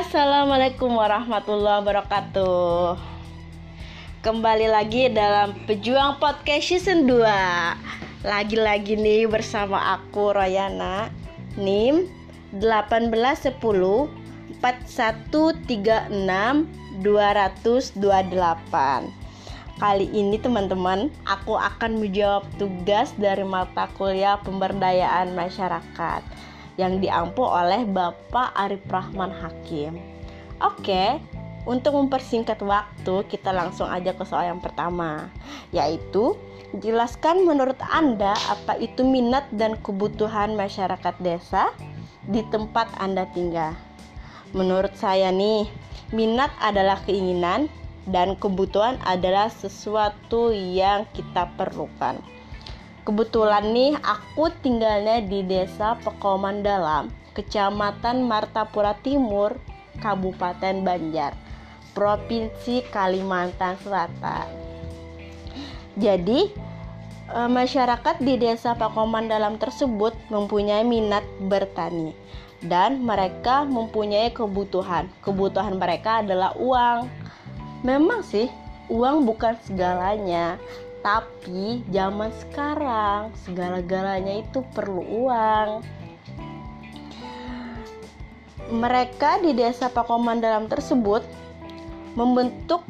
Assalamualaikum warahmatullahi wabarakatuh. Kembali lagi dalam Pejuang Podcast Season 2 Lagi-lagi nih bersama aku Royana NIM 1810 4136 228 Kali ini teman-teman aku akan menjawab tugas dari mata kuliah pemberdayaan masyarakat yang diampu oleh Bapak Arif Rahman Hakim. Oke, untuk mempersingkat waktu, kita langsung aja ke soal yang pertama, yaitu jelaskan menurut Anda apa itu minat dan kebutuhan masyarakat desa di tempat Anda tinggal. Menurut saya nih, minat adalah keinginan dan kebutuhan adalah sesuatu yang kita perlukan. Kebetulan nih aku tinggalnya di desa Pekoman Dalam, Kecamatan Martapura Timur, Kabupaten Banjar, Provinsi Kalimantan Selatan. Jadi, e, masyarakat di desa Pekoman Dalam tersebut mempunyai minat bertani dan mereka mempunyai kebutuhan. Kebutuhan mereka adalah uang. Memang sih, uang bukan segalanya, tapi zaman sekarang segala-galanya itu perlu uang. Mereka di desa Pakoman Dalam tersebut membentuk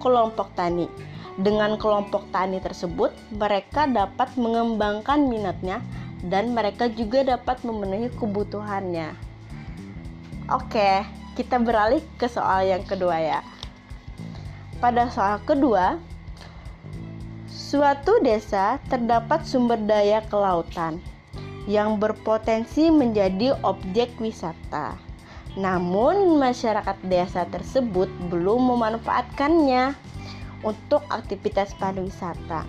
kelompok tani. Dengan kelompok tani tersebut, mereka dapat mengembangkan minatnya dan mereka juga dapat memenuhi kebutuhannya. Oke, kita beralih ke soal yang kedua ya. Pada soal kedua, Suatu desa terdapat sumber daya kelautan yang berpotensi menjadi objek wisata. Namun, masyarakat desa tersebut belum memanfaatkannya untuk aktivitas pariwisata.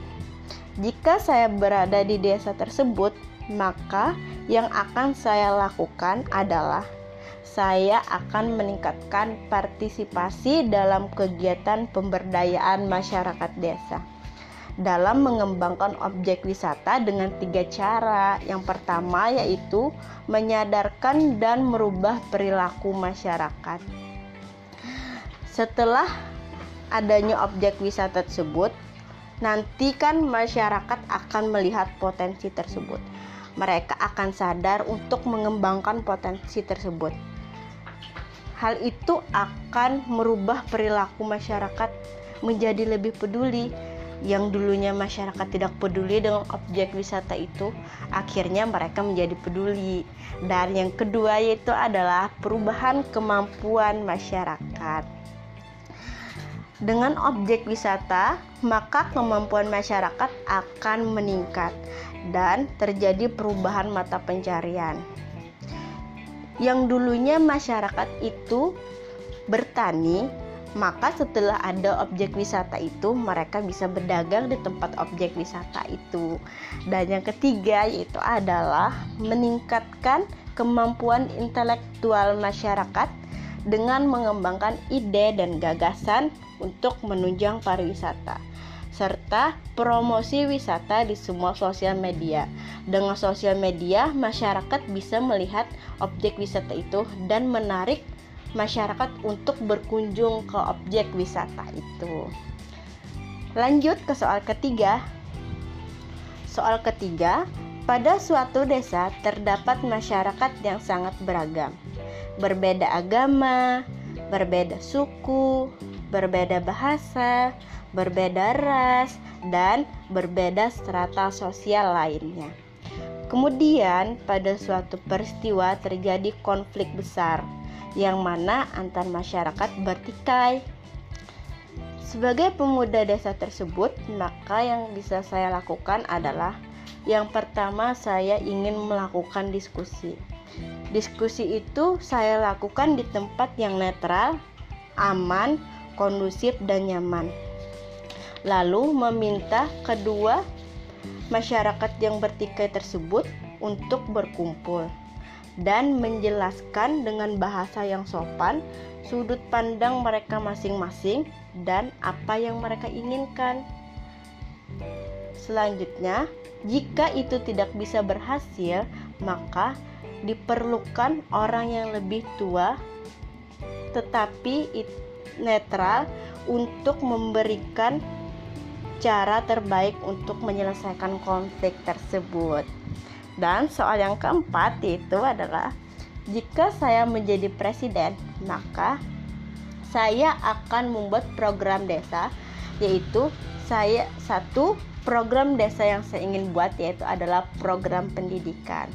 Jika saya berada di desa tersebut, maka yang akan saya lakukan adalah saya akan meningkatkan partisipasi dalam kegiatan pemberdayaan masyarakat desa dalam mengembangkan objek wisata dengan tiga cara. Yang pertama yaitu menyadarkan dan merubah perilaku masyarakat. Setelah adanya objek wisata tersebut, nanti kan masyarakat akan melihat potensi tersebut. Mereka akan sadar untuk mengembangkan potensi tersebut. Hal itu akan merubah perilaku masyarakat menjadi lebih peduli yang dulunya masyarakat tidak peduli dengan objek wisata itu akhirnya mereka menjadi peduli. Dan yang kedua yaitu adalah perubahan kemampuan masyarakat. Dengan objek wisata maka kemampuan masyarakat akan meningkat dan terjadi perubahan mata pencarian. Yang dulunya masyarakat itu bertani maka setelah ada objek wisata itu mereka bisa berdagang di tempat objek wisata itu dan yang ketiga yaitu adalah meningkatkan kemampuan intelektual masyarakat dengan mengembangkan ide dan gagasan untuk menunjang pariwisata serta promosi wisata di semua sosial media. Dengan sosial media, masyarakat bisa melihat objek wisata itu dan menarik masyarakat untuk berkunjung ke objek wisata itu. Lanjut ke soal ketiga. Soal ketiga, pada suatu desa terdapat masyarakat yang sangat beragam. Berbeda agama, berbeda suku, berbeda bahasa, berbeda ras, dan berbeda strata sosial lainnya. Kemudian, pada suatu peristiwa terjadi konflik besar yang mana antar masyarakat bertikai. Sebagai pemuda desa tersebut, maka yang bisa saya lakukan adalah yang pertama saya ingin melakukan diskusi. Diskusi itu saya lakukan di tempat yang netral, aman, kondusif dan nyaman. Lalu meminta kedua masyarakat yang bertikai tersebut untuk berkumpul dan menjelaskan dengan bahasa yang sopan sudut pandang mereka masing-masing dan apa yang mereka inginkan. Selanjutnya, jika itu tidak bisa berhasil, maka diperlukan orang yang lebih tua tetapi netral untuk memberikan cara terbaik untuk menyelesaikan konflik tersebut. Dan soal yang keempat itu adalah jika saya menjadi presiden, maka saya akan membuat program desa yaitu saya satu program desa yang saya ingin buat yaitu adalah program pendidikan.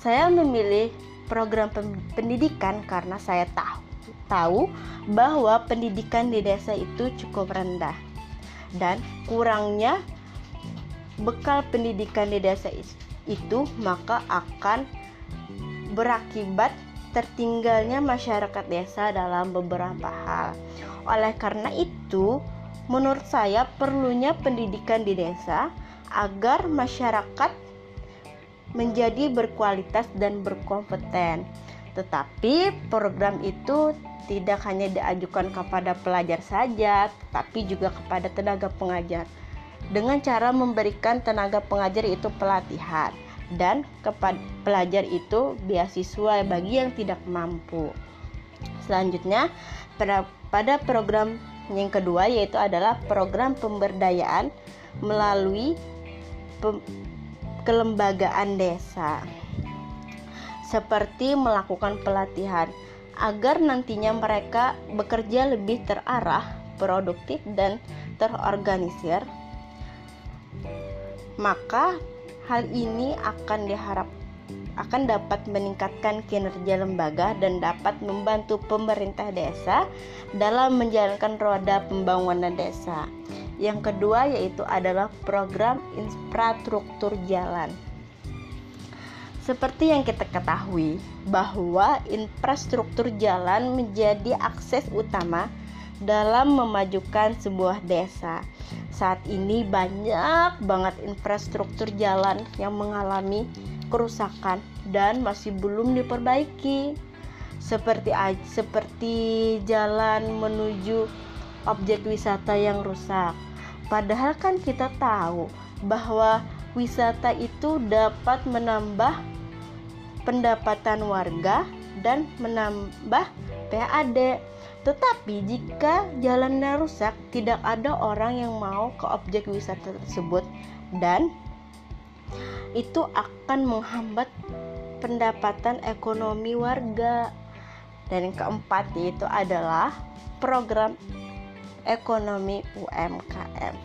Saya memilih program pendidikan karena saya tahu tahu bahwa pendidikan di desa itu cukup rendah dan kurangnya bekal pendidikan di desa itu maka akan berakibat tertinggalnya masyarakat desa dalam beberapa hal. Oleh karena itu, menurut saya perlunya pendidikan di desa agar masyarakat menjadi berkualitas dan berkompeten. Tetapi program itu tidak hanya diajukan kepada pelajar saja, tapi juga kepada tenaga pengajar. Dengan cara memberikan tenaga pengajar itu pelatihan dan kepada pelajar itu beasiswa bagi yang tidak mampu. Selanjutnya, pada program yang kedua yaitu adalah program pemberdayaan melalui kelembagaan desa. Seperti melakukan pelatihan agar nantinya mereka bekerja lebih terarah, produktif dan terorganisir. Maka hal ini akan diharap akan dapat meningkatkan kinerja lembaga dan dapat membantu pemerintah desa dalam menjalankan roda pembangunan desa. Yang kedua yaitu adalah program infrastruktur jalan. Seperti yang kita ketahui, bahwa infrastruktur jalan menjadi akses utama dalam memajukan sebuah desa. Saat ini banyak banget infrastruktur jalan yang mengalami kerusakan dan masih belum diperbaiki. Seperti seperti jalan menuju objek wisata yang rusak. Padahal kan kita tahu bahwa wisata itu dapat menambah pendapatan warga dan menambah PAD. Tetapi jika jalannya rusak, tidak ada orang yang mau ke objek wisata tersebut dan itu akan menghambat pendapatan ekonomi warga. Dan yang keempat yaitu adalah program ekonomi UMKM.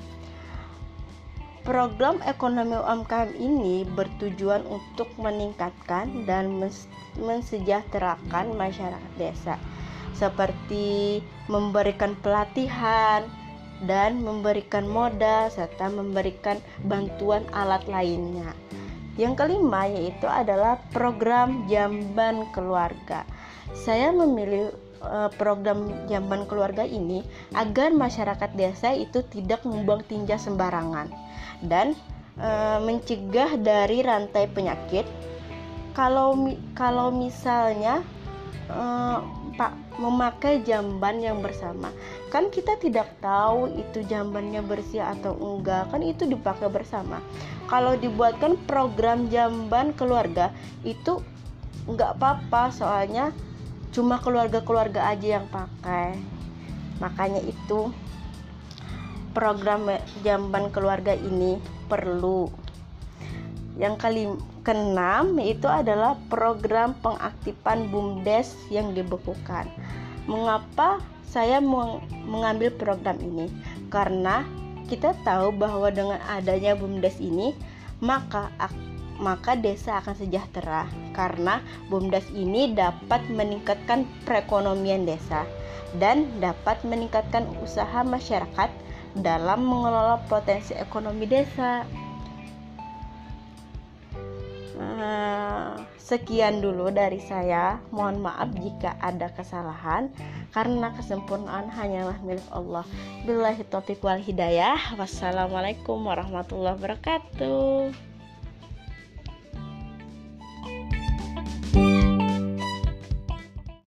Program ekonomi UMKM ini bertujuan untuk meningkatkan dan mensejahterakan masyarakat desa seperti memberikan pelatihan dan memberikan modal serta memberikan bantuan alat lainnya. Yang kelima yaitu adalah program jamban keluarga. Saya memilih eh, program jamban keluarga ini agar masyarakat desa itu tidak membuang tinja sembarangan dan e, mencegah dari rantai penyakit. Kalau kalau misalnya e, Pak memakai jamban yang bersama, kan kita tidak tahu itu jambannya bersih atau enggak, kan itu dipakai bersama. Kalau dibuatkan program jamban keluarga itu enggak apa-apa soalnya cuma keluarga-keluarga aja yang pakai. Makanya itu program jamban keluarga ini perlu. Yang kali keenam itu adalah program pengaktifan BUMDes yang dibekukan. Mengapa saya mengambil program ini? Karena kita tahu bahwa dengan adanya BUMDes ini maka maka desa akan sejahtera karena BUMDes ini dapat meningkatkan perekonomian desa dan dapat meningkatkan usaha masyarakat dalam mengelola potensi ekonomi desa. Nah, sekian dulu dari saya. Mohon maaf jika ada kesalahan karena kesempurnaan hanyalah milik Allah. Billahi taufiq wal hidayah. Wassalamualaikum warahmatullahi wabarakatuh.